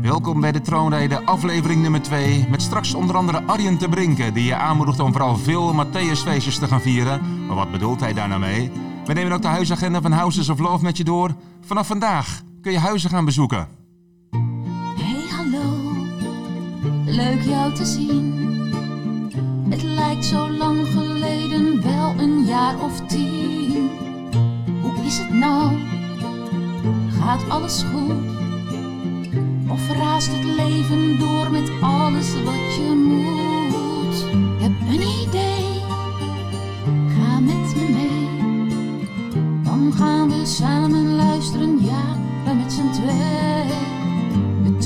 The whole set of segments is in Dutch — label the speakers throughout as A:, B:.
A: Welkom bij de Troonrijden, aflevering nummer 2. Met straks onder andere Arjen te Brinken, die je aanmoedigt om vooral veel Matthäusfeestjes te gaan vieren. Maar wat bedoelt hij daar nou mee? We nemen ook de huisagenda van Houses of Love met je door. Vanaf vandaag kun je huizen gaan bezoeken.
B: Hey hallo, leuk jou te zien. Het lijkt zo lang geleden, wel een jaar of tien. Hoe is het nou? Gaat alles goed? Of raast het leven door met alles wat je moet? Heb een idee, ga met me mee. Dan gaan we samen luisteren, ja, we met z'n twee. De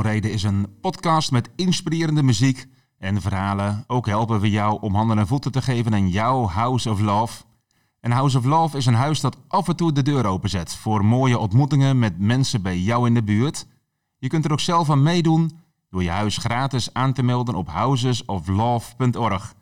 A: De Troonrede is een podcast met inspirerende muziek en verhalen. Ook helpen we jou om handen en voeten te geven aan jouw House of Love. En House of Love is een huis dat af en toe de deur openzet voor mooie ontmoetingen met mensen bij jou in de buurt. Je kunt er ook zelf aan meedoen door je huis gratis aan te melden op housesoflove.org.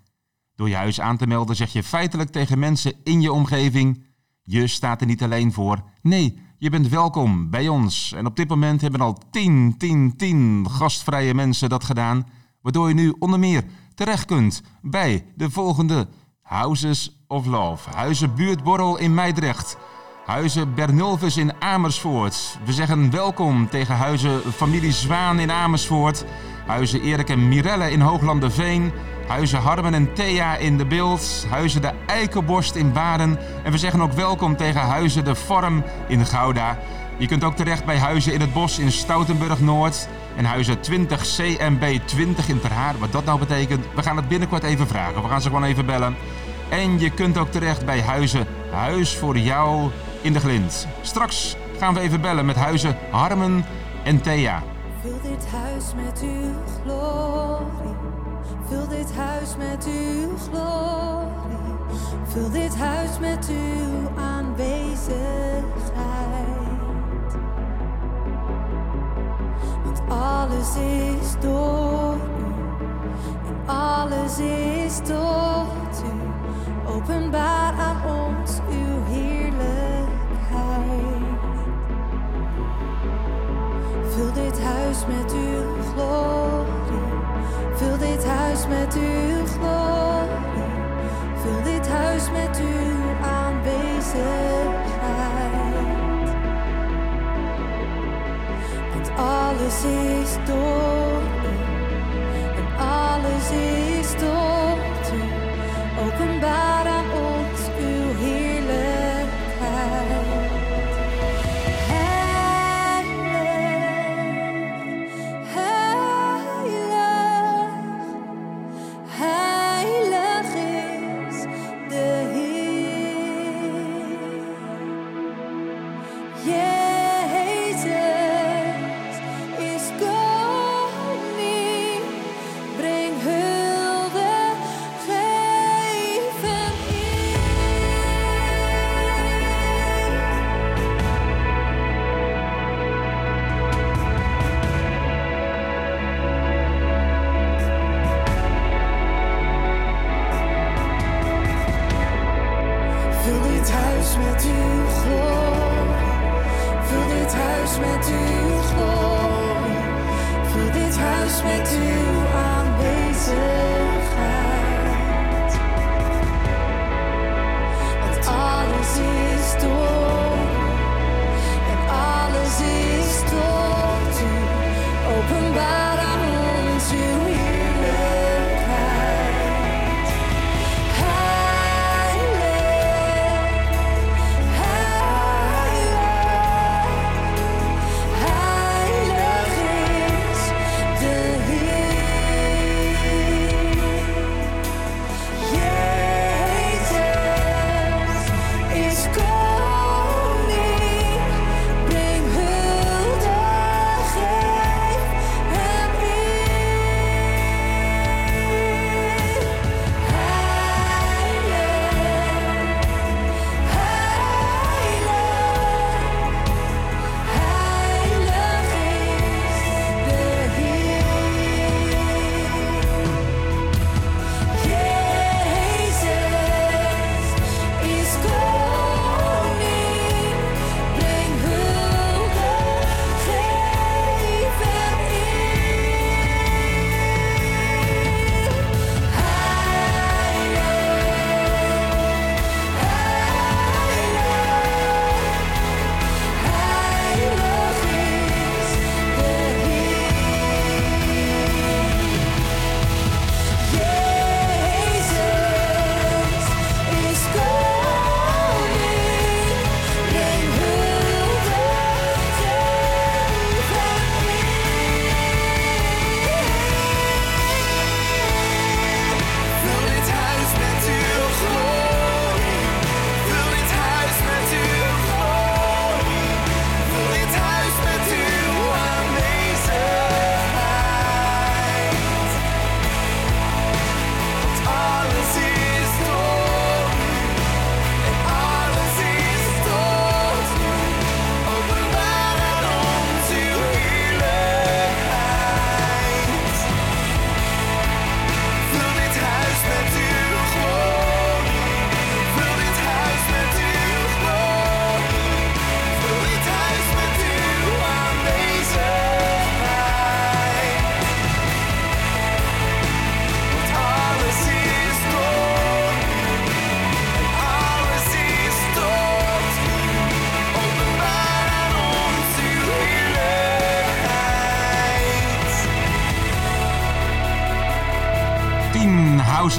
A: Door je huis aan te melden zeg je feitelijk tegen mensen in je omgeving: je staat er niet alleen voor. Nee, je bent welkom bij ons. En op dit moment hebben al 10, 10, 10 gastvrije mensen dat gedaan. Waardoor je nu onder meer terecht kunt bij de volgende Houses of Love. Huizen Buurtborrel in Meidrecht. Huizen Bernulvis in Amersfoort. We zeggen welkom tegen Huizen Familie Zwaan in Amersfoort. Huizen Erik en Mirelle in Hooglanderveen. Huizen Harmen en Thea in de Beeld. Huizen de Eikenborst in Baden. En we zeggen ook welkom tegen Huizen de Vorm in Gouda. Je kunt ook terecht bij Huizen in het Bos in Stoutenburg Noord. En Huizen 20 CMB 20 in Ter Haar. Wat dat nou betekent, we gaan het binnenkort even vragen. We gaan ze gewoon even bellen. En je kunt ook terecht bij Huizen Huis voor jou in de Glint. Straks gaan we even bellen met Huizen Harmen en Thea.
C: Vul dit huis met uw. Vul dit huis met uw glorie. Vul dit huis met uw aanwezigheid. Want alles is door u. En alles is tot u. Openbaar aan ons uw heerlijkheid. Vul dit huis met uw met uw glorie. Vul dit huis met uw aanwezigheid. Want alles is door u. En alles is tot u. Openbaar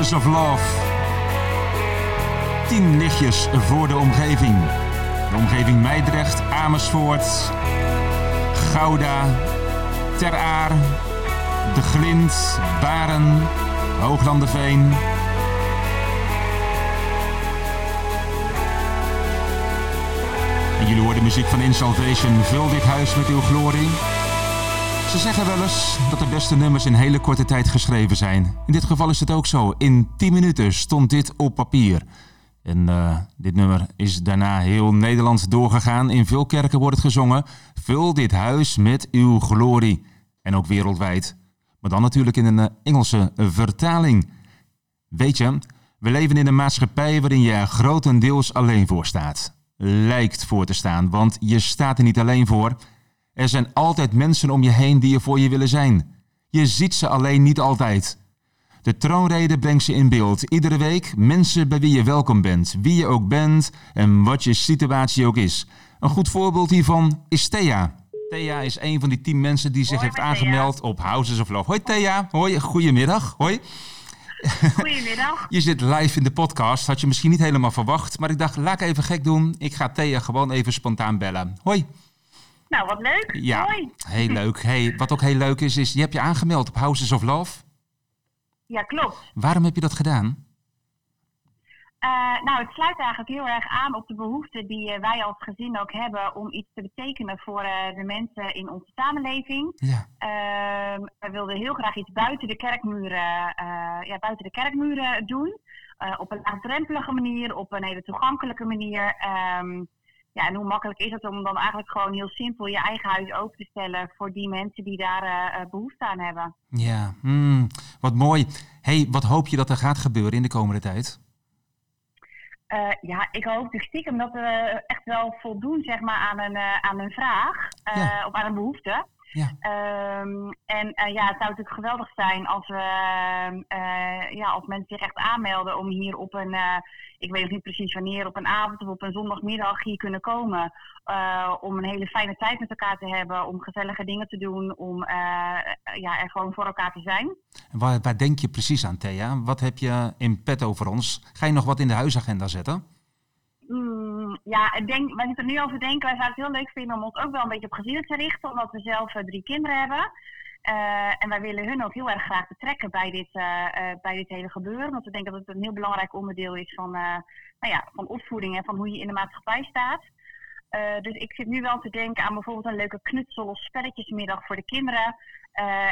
A: 10 Houses of Love. 10 lichtjes voor de omgeving. De omgeving Meidrecht, Amersfoort, Gouda, Ter Aar, De Glint, Baren, Hooglanderveen. En jullie horen muziek van In Salvation. Vul dit huis met uw glorie. Ze zeggen wel eens dat de beste nummers in hele korte tijd geschreven zijn. In dit geval is het ook zo. In 10 minuten stond dit op papier. En eh, dit nummer is daarna heel Nederland doorgegaan. In veel kerken wordt het gezongen. Vul dit huis met uw glorie. En ook wereldwijd. Maar dan natuurlijk in een eh, Engelse vertaling. Weet je, we leven in een maatschappij waarin je grotendeels alleen voor staat. Lijkt voor te staan, want je staat er niet alleen voor. Er zijn altijd mensen om je heen die er voor je willen zijn. Je ziet ze alleen niet altijd. De troonrede brengt ze in beeld. Iedere week mensen bij wie je welkom bent. Wie je ook bent en wat je situatie ook is. Een goed voorbeeld hiervan is Thea. Thea is een van die tien mensen die zich
D: Hoi,
A: heeft aangemeld op Houses of Love. Hoi Thea, hoi, goedemiddag. Hoi.
D: Goedemiddag.
A: Je zit live in de podcast, had je misschien niet helemaal verwacht. Maar ik dacht, laat ik even gek doen. Ik ga Thea gewoon even spontaan bellen. Hoi.
D: Nou, wat leuk.
A: Ja,
D: Hoi.
A: heel leuk. Hey, wat ook heel leuk is, is je hebt je aangemeld op Houses of Love.
D: Ja, klopt.
A: Waarom heb je dat gedaan?
D: Eh, nou, het sluit eigenlijk heel erg aan op de behoefte die eh, wij als gezin ook hebben om iets te betekenen voor eh, de mensen in onze samenleving.
A: Ja,
D: Ehm we wilden heel graag iets buiten de kerkmuren, ja, buiten de kerkmuren doen. Op een laagdrempelige manier, op een hele toegankelijke manier. Ehm, ja, en hoe makkelijk is het om dan eigenlijk gewoon heel simpel je eigen huis open te stellen voor die mensen die daar eh, eh, behoefte aan hebben.
A: ja. Hmm, wat mooi. Hey, wat hoop je dat er gaat gebeuren in de komende tijd?
D: Eh, ja, ik hoop dus stiekem dat we echt wel voldoen zeg maar, aan, een, aan een vraag
A: Ja.
D: of aan een behoefte.
A: Ja,
D: Ehm, en eh, ja, het zou natuurlijk geweldig zijn als, we, eh, ja, als mensen zich echt aanmelden om hier op een, eh, ik weet nog niet precies wanneer, op een avond of op een zondagmiddag hier kunnen komen. om een hele fijne tijd met elkaar te hebben, om gezellige dingen te doen, om ja, er gewoon voor elkaar te zijn.
A: Waar, waar denk je precies aan, Thea? Wat heb je in petto voor ons? Ga je nog wat in de huisagenda zetten?
D: Mm, ja, ik denk, wij zitten er nu over denken. Wij zouden het heel leuk vinden om ons ook wel een beetje op gezinnen te richten, omdat we zelf eh, drie kinderen hebben. Eh, en wij willen hun ook heel erg graag betrekken bij dit, eh, bij dit hele gebeuren. Omdat we denken dat het een heel belangrijk onderdeel is van, nou ja, van opvoeding en van hoe je in de maatschappij staat. Dus ik zit nu wel te denken aan bijvoorbeeld een leuke knutsel- of spelletjesmiddag voor de kinderen.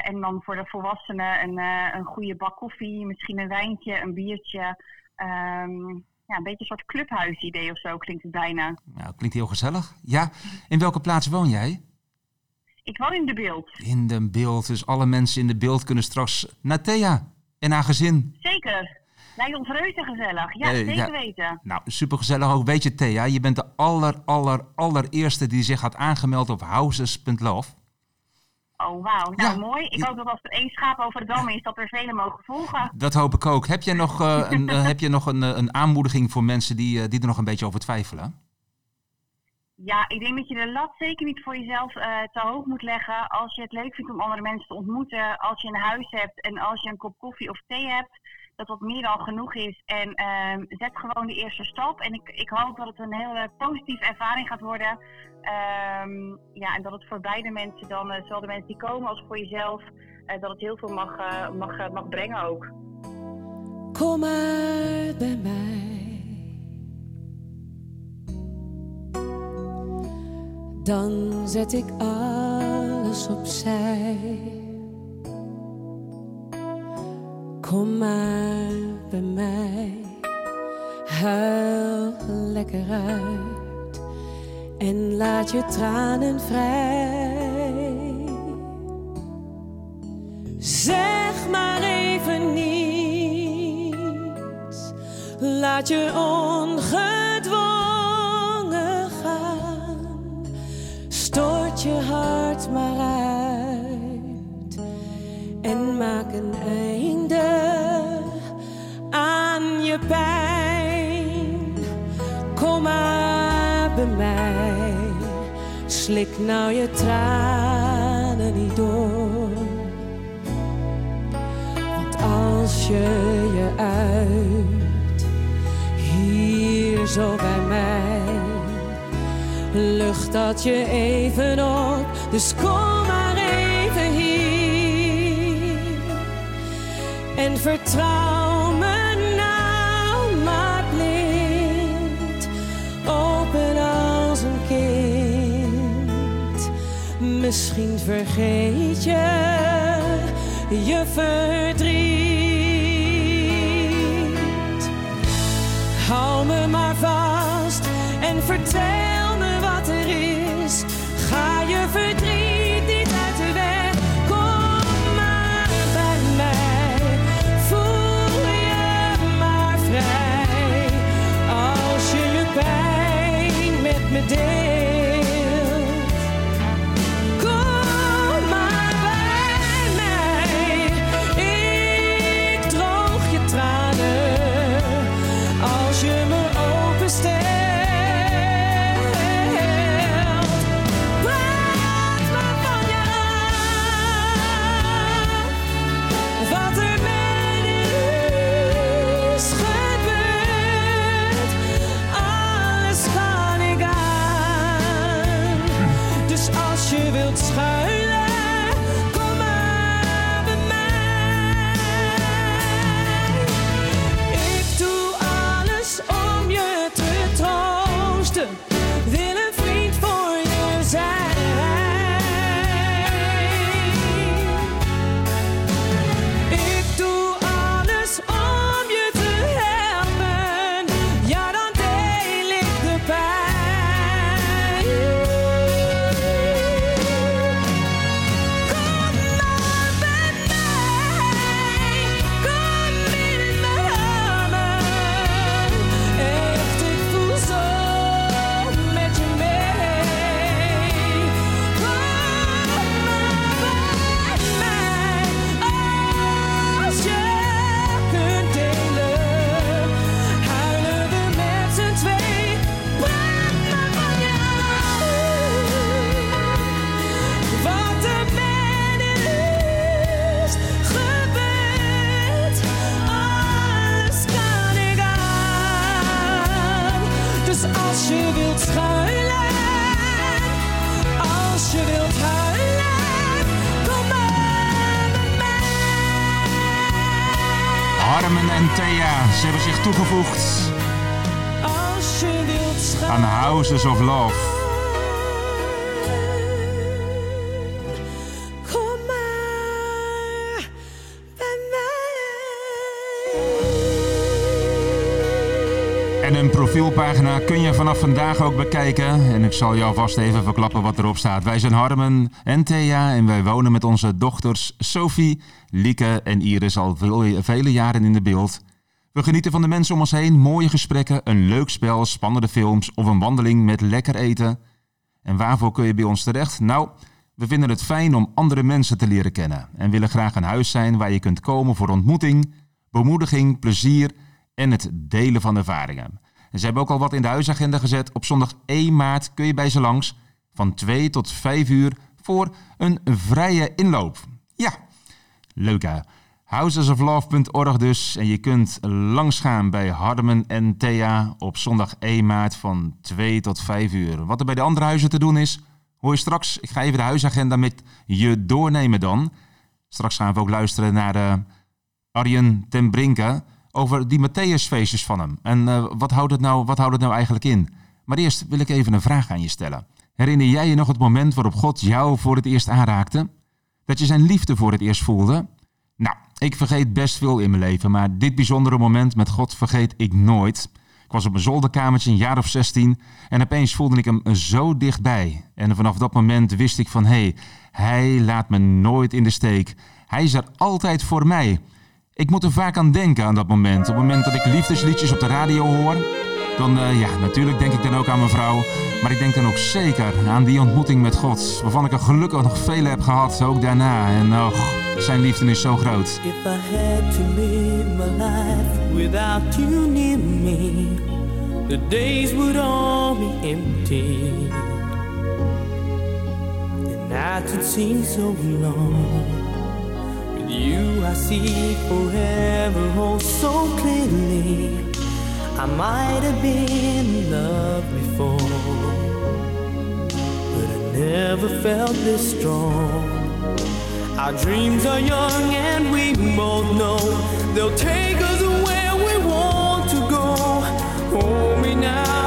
D: En dan voor de volwassenen een, een goede bak koffie, misschien een wijntje, een biertje. Ehm, ja, een beetje een soort clubhuisidee of zo klinkt het bijna.
A: Nou, klinkt heel gezellig. Ja, in welke plaats woon jij?
D: Ik woon in de beeld.
A: In de beeld. Dus alle mensen in de beeld kunnen straks naar Thea en haar gezin.
D: Zeker. Lijkt ons reuze gezellig. Ja, zeker
A: ja.
D: weten.
A: Nou, supergezellig ook. Weet je, Thea, je bent de aller, aller, allereerste die zich had aangemeld op houses.love.
D: Oh, wauw. Nou,
A: Ja.
D: mooi. Ik hoop dat als er één schaap over de dam is, dat er velen mogen volgen.
A: Dat hoop ik ook. Heb jij nog, eh, een, eh, heb je nog een, eh, een aanmoediging voor mensen die, die er nog een beetje over twijfelen?
D: Ja, ik denk dat je de lat zeker niet voor jezelf te hoog moet leggen. Als je het leuk vindt om andere mensen te ontmoeten, als je een huis hebt en als je een kop koffie of thee hebt, dat dat meer dan genoeg is. En ehm, zet gewoon de eerste stap. En ik, ik hoop dat het een hele positieve ervaring gaat worden. Ehm, ja, en dat het voor beide mensen dan, eh, zowel de mensen die komen als voor jezelf, eh, dat het heel veel mag, eh, mag, mag brengen ook.
C: Kom maar bij mij. Dan zet ik alles opzij. Kom maar bij mij. Huil lekker uit. En laat je tranen vrij. Zeg maar even niets. Laat je ongedwongen gaan. Stort je hart maar uit. En maak een einde Kom maar bij mij. Slik nou je tranen niet door. Want als als je je uit. Hier zo bij mij. Lucht dat je even op, dus kom maar even hier. En vertrouw Misschien vergeet je je verdriet. Hou me maar vast en vertel
A: of Love. En hun profielpagina kun je vanaf vandaag ook bekijken. En ik zal jou vast even verklappen wat erop staat. Wij zijn Harmen en Thea en wij wonen met onze dochters Sophie, Lieke en Iris al vele jaren in de beeld. We genieten van de mensen om ons heen, mooie gesprekken, een leuk spel, spannende films of een wandeling met lekker eten. En waarvoor kun je bij ons terecht? Nou, we vinden het fijn om andere mensen te leren kennen en willen graag een huis zijn waar je kunt komen voor ontmoeting, bemoediging, plezier en het delen van ervaringen. En ze hebben ook al wat in de huisagenda gezet. Op zondag 1 maart kun je bij ze langs van 2 tot 5 uur voor een vrije inloop. Ja, leuk hè? Housesoflove.org dus. En je kunt langsgaan bij Hardeman en Thea op zondag 1 maart van 2 tot 5 uur. Wat er bij de andere huizen te doen is, hoor je straks. Ik ga even de huisagenda met je doornemen dan. Straks gaan we ook luisteren naar de Arjen ten Brinke over die Matthäusfeestjes van hem. En eh, wat, houdt het nou, wat houdt het nou eigenlijk in? Maar eerst wil ik even een vraag aan je stellen. Herinner jij je nog het moment waarop God jou voor het eerst aanraakte? Dat je zijn liefde voor het eerst voelde? Nou, ik vergeet best veel in mijn leven, maar dit bijzondere moment met God vergeet ik nooit. Ik was op mijn zolderkamertje een jaar of 16 en opeens voelde ik hem zo dichtbij. En vanaf dat moment wist ik van hé, hey, hij laat me nooit in de steek. Hij is er altijd voor mij. Ik moet er vaak aan denken aan dat moment. Op het moment dat ik liefdesliedjes op de radio hoor, dan uh, ja, natuurlijk denk ik dan ook aan mijn vrouw. Maar ik denk dan ook zeker aan die ontmoeting met God. Waarvan ik er gelukkig nog vele heb gehad, ook daarna. En och, zijn liefde is zo groot.
E: If I had to live my life without you near me, the days would all be empty. The nights would seem so long With You I see forever, oh so clearly. I might have been in love before, but I never felt this strong. Our dreams are young and we both know they'll take us where we want to go. Hold me now,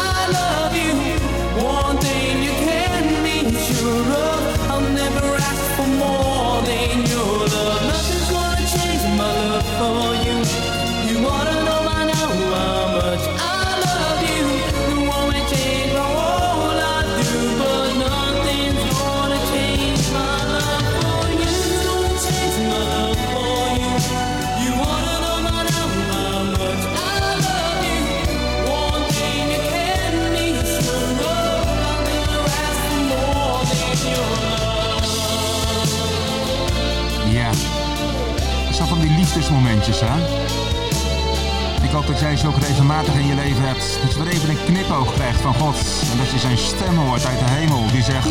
A: Jij ze ook regelmatig in je leven hebt. Dat je weer even een knipoog krijgt van God. En dat je zijn stem hoort uit de hemel die zegt...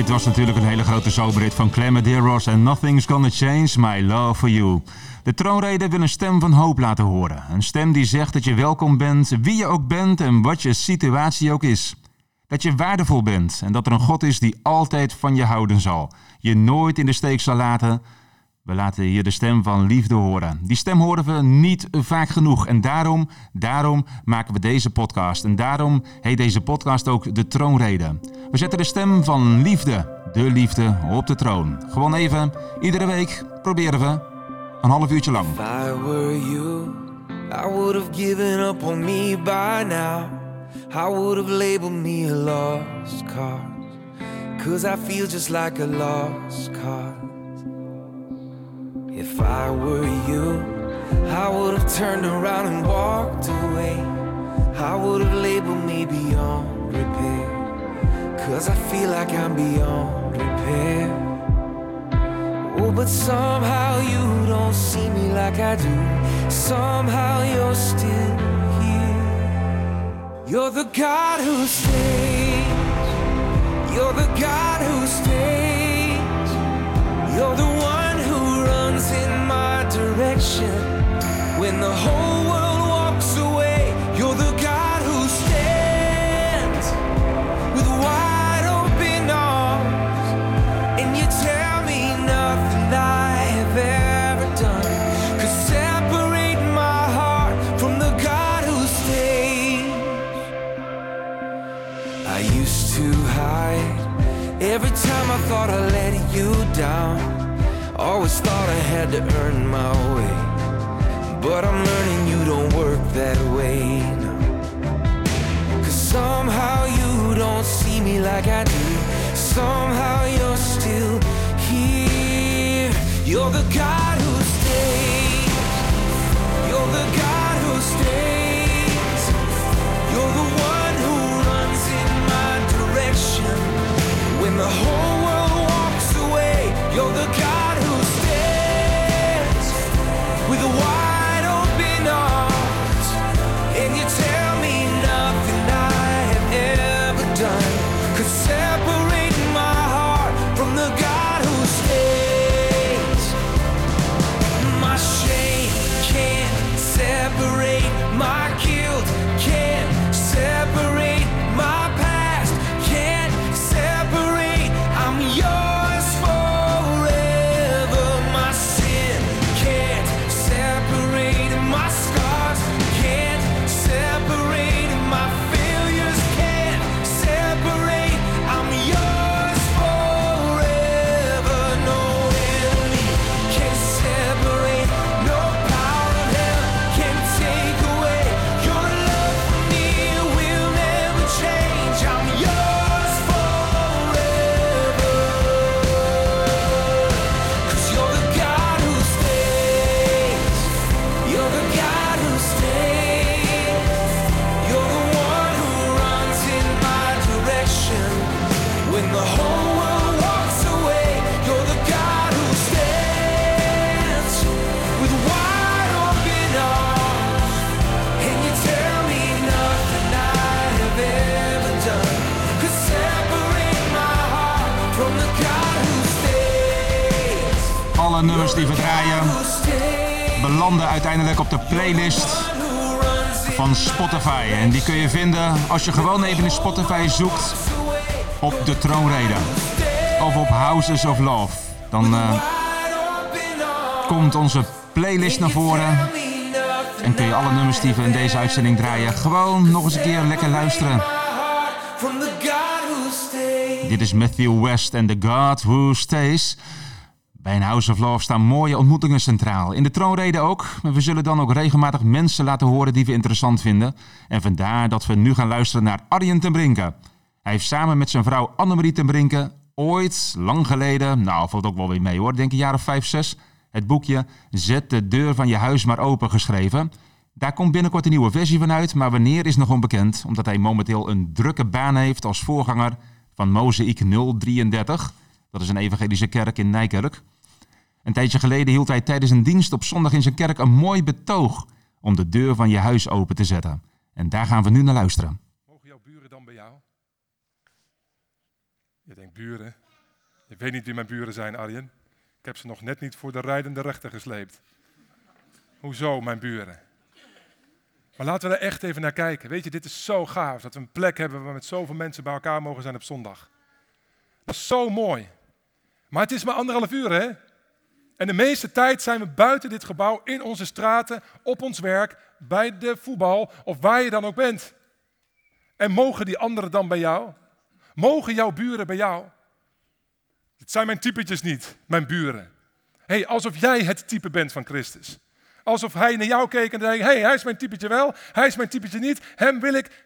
A: dit was natuurlijk een hele grote zomerhit van Clemaderos en Nothing's Gonna Change My Love For You. De troonrede wil een stem van hoop laten horen. Een stem die zegt dat je welkom bent, wie je ook bent en wat je situatie ook is. Dat je waardevol bent en dat er een God is die altijd van je houden zal. Je nooit in de steek zal laten. We laten hier de stem van liefde horen. Die stem horen we niet vaak genoeg. En daarom, daarom maken we deze podcast. En daarom heet deze podcast ook De Troonrede. We zetten de stem van liefde, de liefde, op de troon. Gewoon even, iedere week proberen we een half uurtje lang.
F: Were you, I would have given up on me by now. Would have labeled me a lost. Cause I feel just like a lost cause. If I were you, I would have turned around and walked away. I would have labeled me beyond repair. Cause I feel like I'm beyond repair. Oh, but somehow you don't see me like I do. Somehow you're still here. You're the God who stays. You're the God who stays. You're the one direction. When the whole world walks away, you're the God who stands with wide open arms. And you tell me nothing I have ever done could separate my heart from the God who stays. I used to hide Every time I thought I let you down, always thought I had to earn my way. But I'm learning you don't work that way. No. Cause somehow you don't see me like I do. Somehow you're still here. You're the God who stays. You're the God who stays. You're the
A: Alle nummers die we draaien belanden uiteindelijk op de playlist van Spotify. En die kun je vinden als je gewoon even in Spotify zoekt op de troonrede. Of op Houses of Love. Dan eh, komt onze playlist naar voren. En kun je alle nummers die we in deze uitzending draaien gewoon nog eens een keer lekker luisteren. Dit is Matthew West en The God Who Stays. Bij een House of Love staan mooie ontmoetingen centraal. In de troonrede ook. Maar we zullen dan ook regelmatig mensen laten horen die we interessant vinden. En vandaar dat we nu gaan luisteren naar Arjen ten Brinke. Hij heeft samen met zijn vrouw Annemarie ten Brinke ooit, lang geleden, nou valt ook wel weer mee hoor, denk een jaar of vijf, zes, het boekje Zet de deur van je huis maar open geschreven. Daar komt binnenkort een nieuwe versie van uit, maar wanneer is nog onbekend, omdat hij momenteel een drukke baan heeft als voorganger van Mozaïek 033. Dat is een evangelische kerk in Nijkerk. Een tijdje geleden hield hij tijdens een dienst op zondag in zijn kerk een mooi betoog om de deur van je huis open te zetten. En daar gaan we nu naar luisteren.
G: Mogen jouw buren dan bij jou? Je denkt buren. Ik weet niet wie mijn buren zijn, Arjen. Ik heb ze nog net niet voor de rijdende rechter gesleept. Hoezo, mijn buren? Maar laten we er echt even naar kijken. Weet je, dit is zo gaaf dat we een plek hebben waar we met zoveel mensen bij elkaar mogen zijn op zondag. Dat is zo mooi. Maar het is maar anderhalf uur, hè? En de meeste tijd zijn we buiten dit gebouw, in onze straten, op ons werk, bij de voetbal of waar je dan ook bent. En mogen die anderen dan bij jou? Mogen jouw buren bij jou? Het zijn mijn typetjes niet, mijn buren. hey, alsof jij het type bent van Christus. Alsof hij naar jou keek en zei: hey, hij is mijn typetje wel, hij is mijn typetje niet. Hem wil ik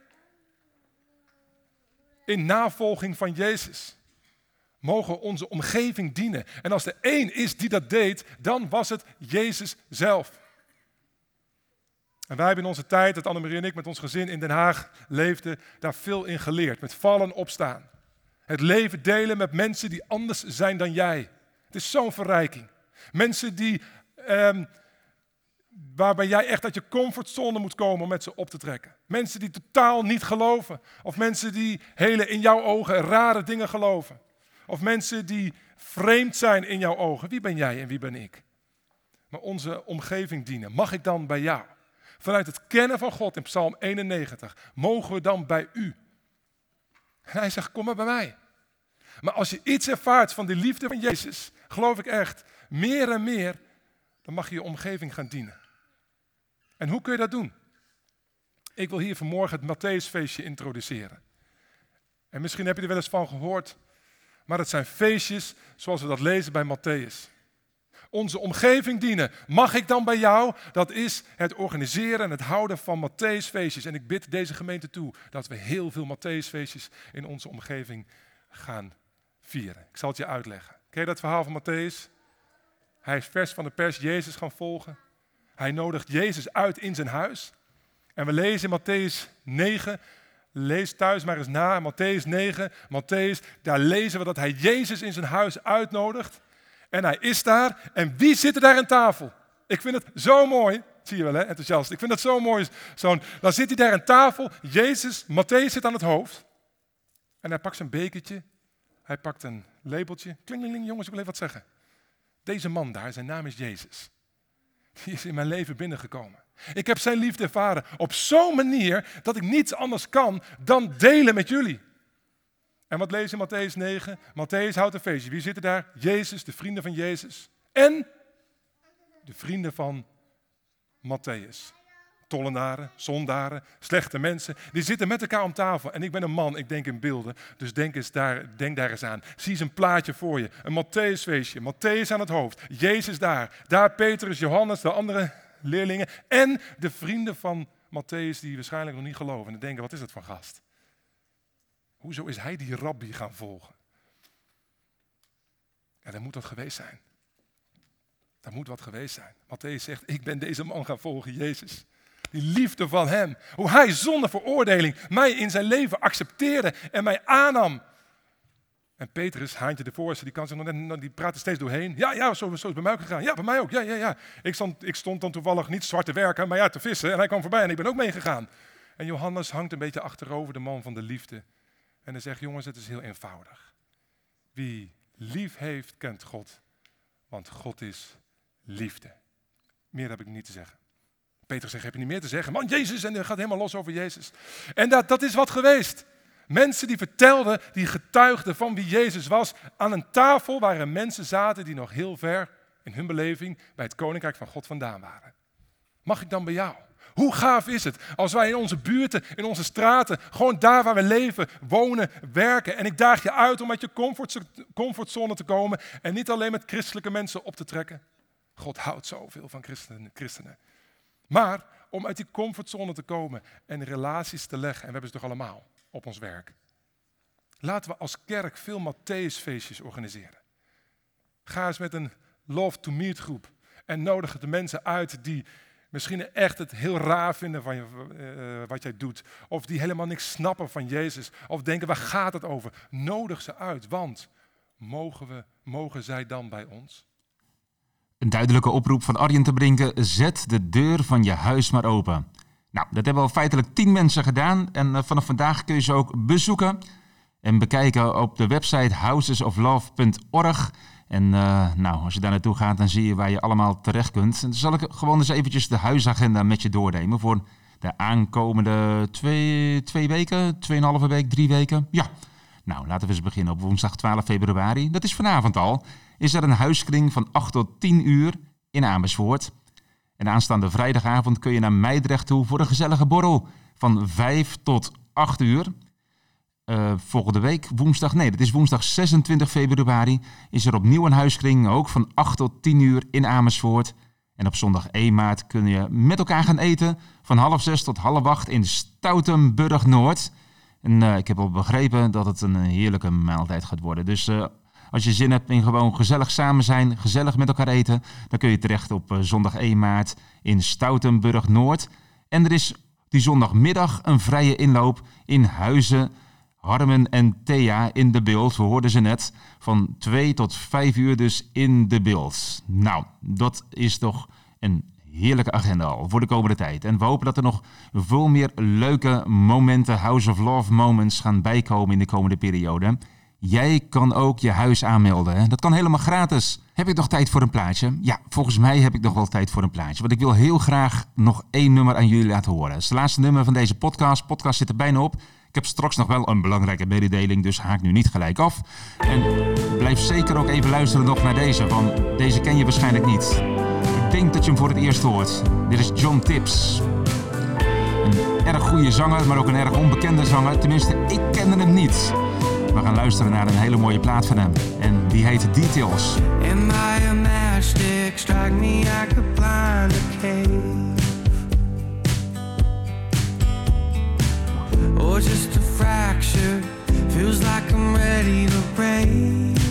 G: in navolging van Jezus. Mogen onze omgeving dienen. En als er één is die dat deed, dan was het Jezus zelf. En wij hebben in onze tijd, dat Annemarie en ik met ons gezin in Den Haag leefden, daar veel in geleerd. Met vallen opstaan. Het leven delen met mensen die anders zijn dan jij. Het is zo'n verrijking. Mensen die, ehm, waarbij jij echt uit je comfortzone moet komen om met ze op te trekken. Mensen die totaal niet geloven. Of mensen die hele in jouw ogen rare dingen geloven. Of mensen die vreemd zijn in jouw ogen. Wie ben jij en wie ben ik? Maar onze omgeving dienen. Mag ik dan bij jou? Vanuit het kennen van God in Psalm 91 mogen we dan bij u. En hij zegt, kom maar bij mij. Maar als je iets ervaart van de liefde van Jezus, geloof ik echt, meer en meer, dan mag je je omgeving gaan dienen. En hoe kun je dat doen? Ik wil hier vanmorgen het Matthäusfeestje introduceren. En misschien heb je er wel eens van gehoord, Maar het zijn feestjes zoals we dat lezen bij Matthäus. Onze omgeving dienen. Mag ik dan bij jou? Dat is het organiseren en het houden van Matthäusfeestjes. En ik bid deze gemeente toe dat we heel veel Matthäusfeestjes in onze omgeving gaan vieren. Ik zal het je uitleggen. Ken je dat verhaal van Matthäus? Hij is vers van de pers Jezus gaan volgen. Hij nodigt Jezus uit in zijn huis. En we lezen in Matthäus 9, lees thuis maar eens na, Matthäus 9, Matthäus, daar lezen we dat hij Jezus in zijn huis uitnodigt. En hij is daar. En wie zit er daar aan tafel? Ik vind het zo mooi. Zie je wel, hè? enthousiast. Ik vind het zo mooi. Zo'n, dan zit hij daar aan tafel. Jezus, Matthäus zit aan het hoofd. En hij pakt zijn bekertje. Hij pakt een lepeltje. Klingeling, jongens, ik wil even wat zeggen. Deze man daar, zijn naam is Jezus. Die is in mijn leven binnengekomen. Ik heb zijn liefde ervaren op zo'n manier dat ik niets anders kan dan delen met jullie. En wat lezen in Matthäus 9? Matthäus houdt een feestje. Wie zitten daar? Jezus, de vrienden van Jezus. En de vrienden van Matthäus. Tollenaren, zondaren, slechte mensen. Die zitten met elkaar om tafel. En ik ben een man, ik denk in beelden. Dus denk, eens daar, denk daar eens aan. Zie eens een plaatje voor je. Een Matthäusfeestje. Matthäus aan het hoofd. Jezus daar. Daar Petrus, Johannes, de andere leerlingen. En de vrienden van Matthäus die waarschijnlijk nog niet geloven. En denken, wat is dat voor gast? Hoezo is hij die rabbi gaan volgen? Ja, dan moet dat geweest zijn. Dat moet wat geweest zijn. Matthäus zegt, ik ben deze man gaan volgen, Jezus. Die liefde van hem. Hoe hij zonder veroordeling mij in zijn leven accepteerde en mij aannam. En Petrus, Haantje de Voorste, die, kan zich nog, die praat er steeds doorheen. Ja, ja, zo, zo is bij mij ook gegaan. Ja, bij mij ook. Ja, ja, ja. Ik stond, ik stond dan toevallig niet zwart te werken, maar ja, te vissen. En hij kwam voorbij en ik ben ook meegegaan. En Johannes hangt een beetje achterover, de man van de liefde. En hij zegt, jongens, het is heel eenvoudig. Wie lief heeft, kent God. Want God is liefde. Meer heb ik niet te zeggen. Peter zegt, heb je niet meer te zeggen? Man, Jezus, en hij gaat helemaal los over Jezus. En dat, dat is wat geweest. Mensen die vertelden, die getuigden van wie Jezus was. Aan een tafel waren mensen zaten die nog heel ver in hun beleving bij het koninkrijk van God vandaan waren. Mag ik dan bij jou? Hoe gaaf is het als wij in onze buurten, in onze straten, gewoon daar waar we leven, wonen, werken. En ik daag je uit om uit je comfortzone te komen en niet alleen met christelijke mensen op te trekken. God houdt zoveel van christenen. Maar om uit die comfortzone te komen en relaties te leggen, en we hebben ze toch allemaal op ons werk. Laten we als kerk veel Matthäusfeestjes organiseren. Ga eens met een Love to Meet groep en nodig de mensen uit die misschien echt het heel raar vinden van je, uh, wat jij doet. Of die helemaal niks snappen van Jezus. Of denken, waar gaat het over? Nodig ze uit, want mogen, we, mogen zij dan bij ons?
A: Een duidelijke oproep van Arjen te Brinken. Zet de deur van je huis maar open. Nou, dat hebben al feitelijk tien mensen gedaan. En uh, vanaf vandaag kun je ze ook bezoeken. En bekijken op de website housesoflove.org. En uh, nou, als je daar naartoe gaat, dan zie je waar je allemaal terecht kunt. En dan zal ik gewoon eens eventjes de huisagenda met je doornemen voor de aankomende twee, twee weken, tweeënhalve week, drie weken. Ja, nou, laten we eens beginnen op woensdag 12 februari. Dat is vanavond al. Is er een huiskring van 8 tot 10 uur in Amersfoort. En aanstaande vrijdagavond kun je naar Meidrecht toe voor een gezellige borrel van 5 tot 8 uur. Uh, volgende week, woensdag, nee, dat is woensdag 26 februari, is er opnieuw een huiskring, ook van 8 tot 10 uur in Amersfoort. En op zondag 1 maart kun je met elkaar gaan eten van half 6 tot half 8 in Stoutenburg Noord. En uh, ik heb al begrepen dat het een heerlijke maaltijd gaat worden. Dus uh, als je zin hebt in gewoon gezellig samen zijn, gezellig met elkaar eten, dan kun je terecht op zondag 1 maart in Stoutenburg Noord. En er is die zondagmiddag een vrije inloop in Huizen Harmen en Thea in de beeld. We hoorden ze net. Van 2 tot 5 uur dus in de beeld. Nou, dat is toch een heerlijke agenda al voor de komende tijd. En we hopen dat er nog veel meer leuke momenten, House of Love moments gaan bijkomen in de komende periode. Jij kan ook je huis aanmelden. Dat kan helemaal gratis. Heb ik nog tijd voor een plaatje? Ja, volgens mij heb ik nog wel tijd voor een plaatje. Want ik wil heel graag nog één nummer aan jullie laten horen. Het is het laatste nummer van deze podcast. Podcast zit er bijna op. Ik heb straks nog wel een belangrijke mededeling, dus haak nu niet gelijk af. En blijf zeker ook even luisteren nog naar deze, want deze ken je waarschijnlijk niet. Ik denk dat je hem voor het eerst hoort. Dit is John Tips. Een erg goede zanger, maar ook een erg onbekende zanger. Tenminste, ik kende hem niet. We gaan luisteren naar een hele mooie plaat van hem. En die heet Details.
H: Am I a matchstick? Strike me, I could blind a cave. Or just a fracture. Feels like I'm ready to break.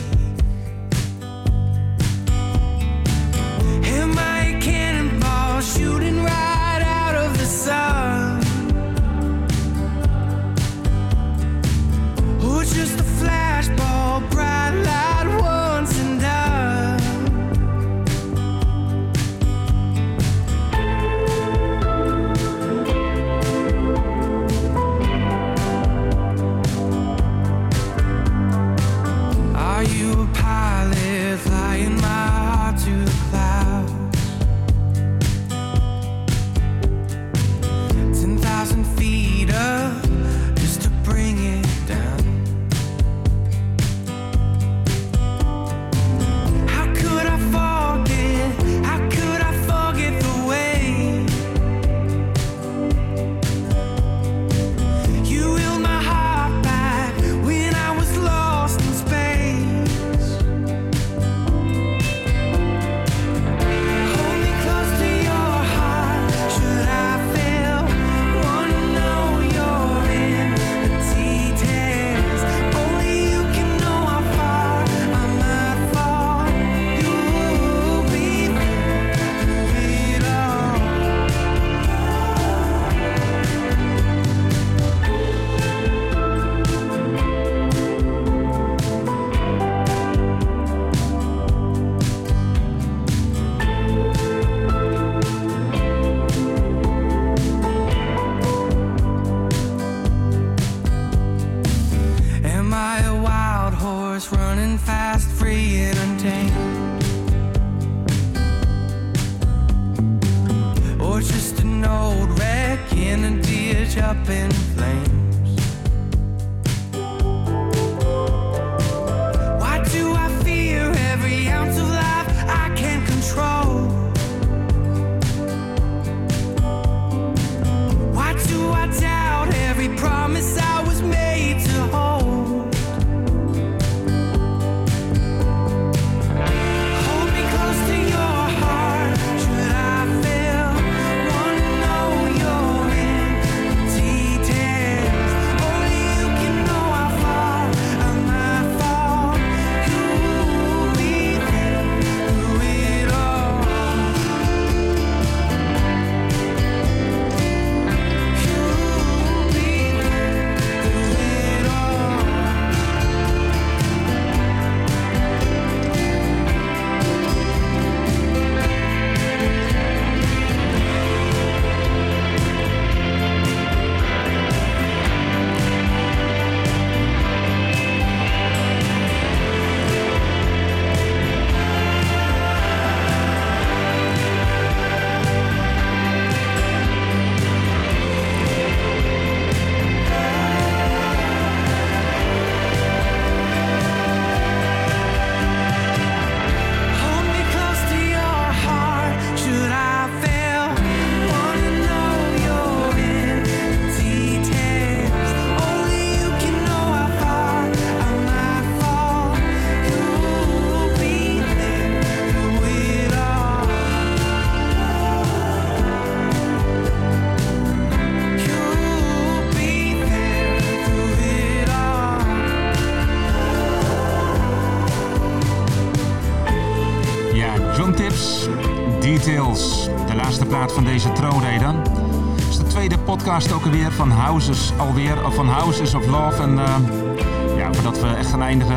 A: Houses alweer, van Houses of Love. En eh, ja, voordat we echt gaan eindigen,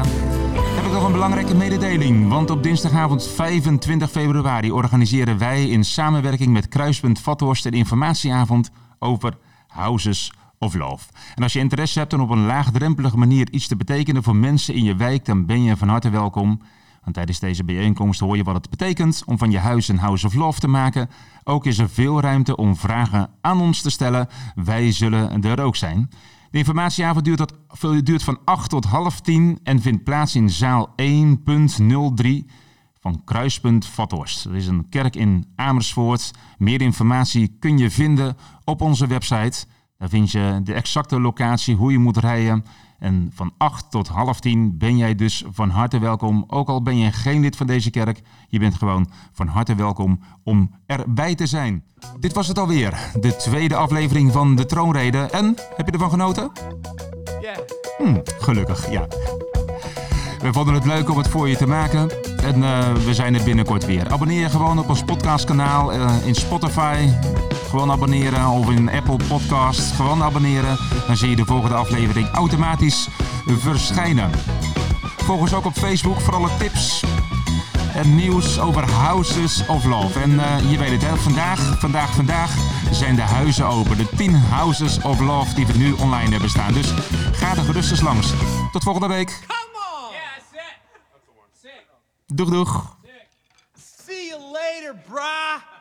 A: heb ik nog een belangrijke mededeling. Want op dinsdagavond 25 februari organiseren wij in samenwerking met Kruispunt Vathorst een informatieavond over Houses of Love. En als je interesse hebt om op een laagdrempelige manier iets te betekenen voor mensen in je wijk, dan ben je van harte welkom. Tijdens deze bijeenkomst hoor je wat het betekent om van je huis een House of Love te maken. Ook is er veel ruimte om vragen aan ons te stellen. Wij zullen er ook zijn. De informatieavond duurt, duurt van 8 tot half 10 en vindt plaats in zaal 1.03 van Kruispunt Vathorst. Dat is een kerk in Amersfoort. Meer informatie kun je vinden op onze website Daar vind je de exacte locatie, hoe je moet rijden. En van 8 tot half 10 ben jij dus van harte welkom. Ook al ben je geen lid van deze kerk, je bent gewoon van harte welkom om erbij te zijn. Dit was het alweer, de tweede aflevering van de troonrede. En, heb je ervan genoten? Hm, gelukkig, ja. We vonden het leuk om het voor je te maken. En eh, we zijn er binnenkort weer. Abonneer je gewoon op ons podcastkanaal uh, in Spotify. Gewoon abonneren of in Apple Podcast. Gewoon abonneren. Dan zie je de volgende aflevering automatisch verschijnen. Volg ons ook op Facebook voor alle tips en nieuws over Houses of Love. En uh, je weet het, hè? Vandaag, vandaag, vandaag zijn de huizen open. De 10 Houses of Love die we nu online hebben staan. Dus ga er gerust eens langs. Tot volgende week. Doeg, doeg.
I: See you later, brah.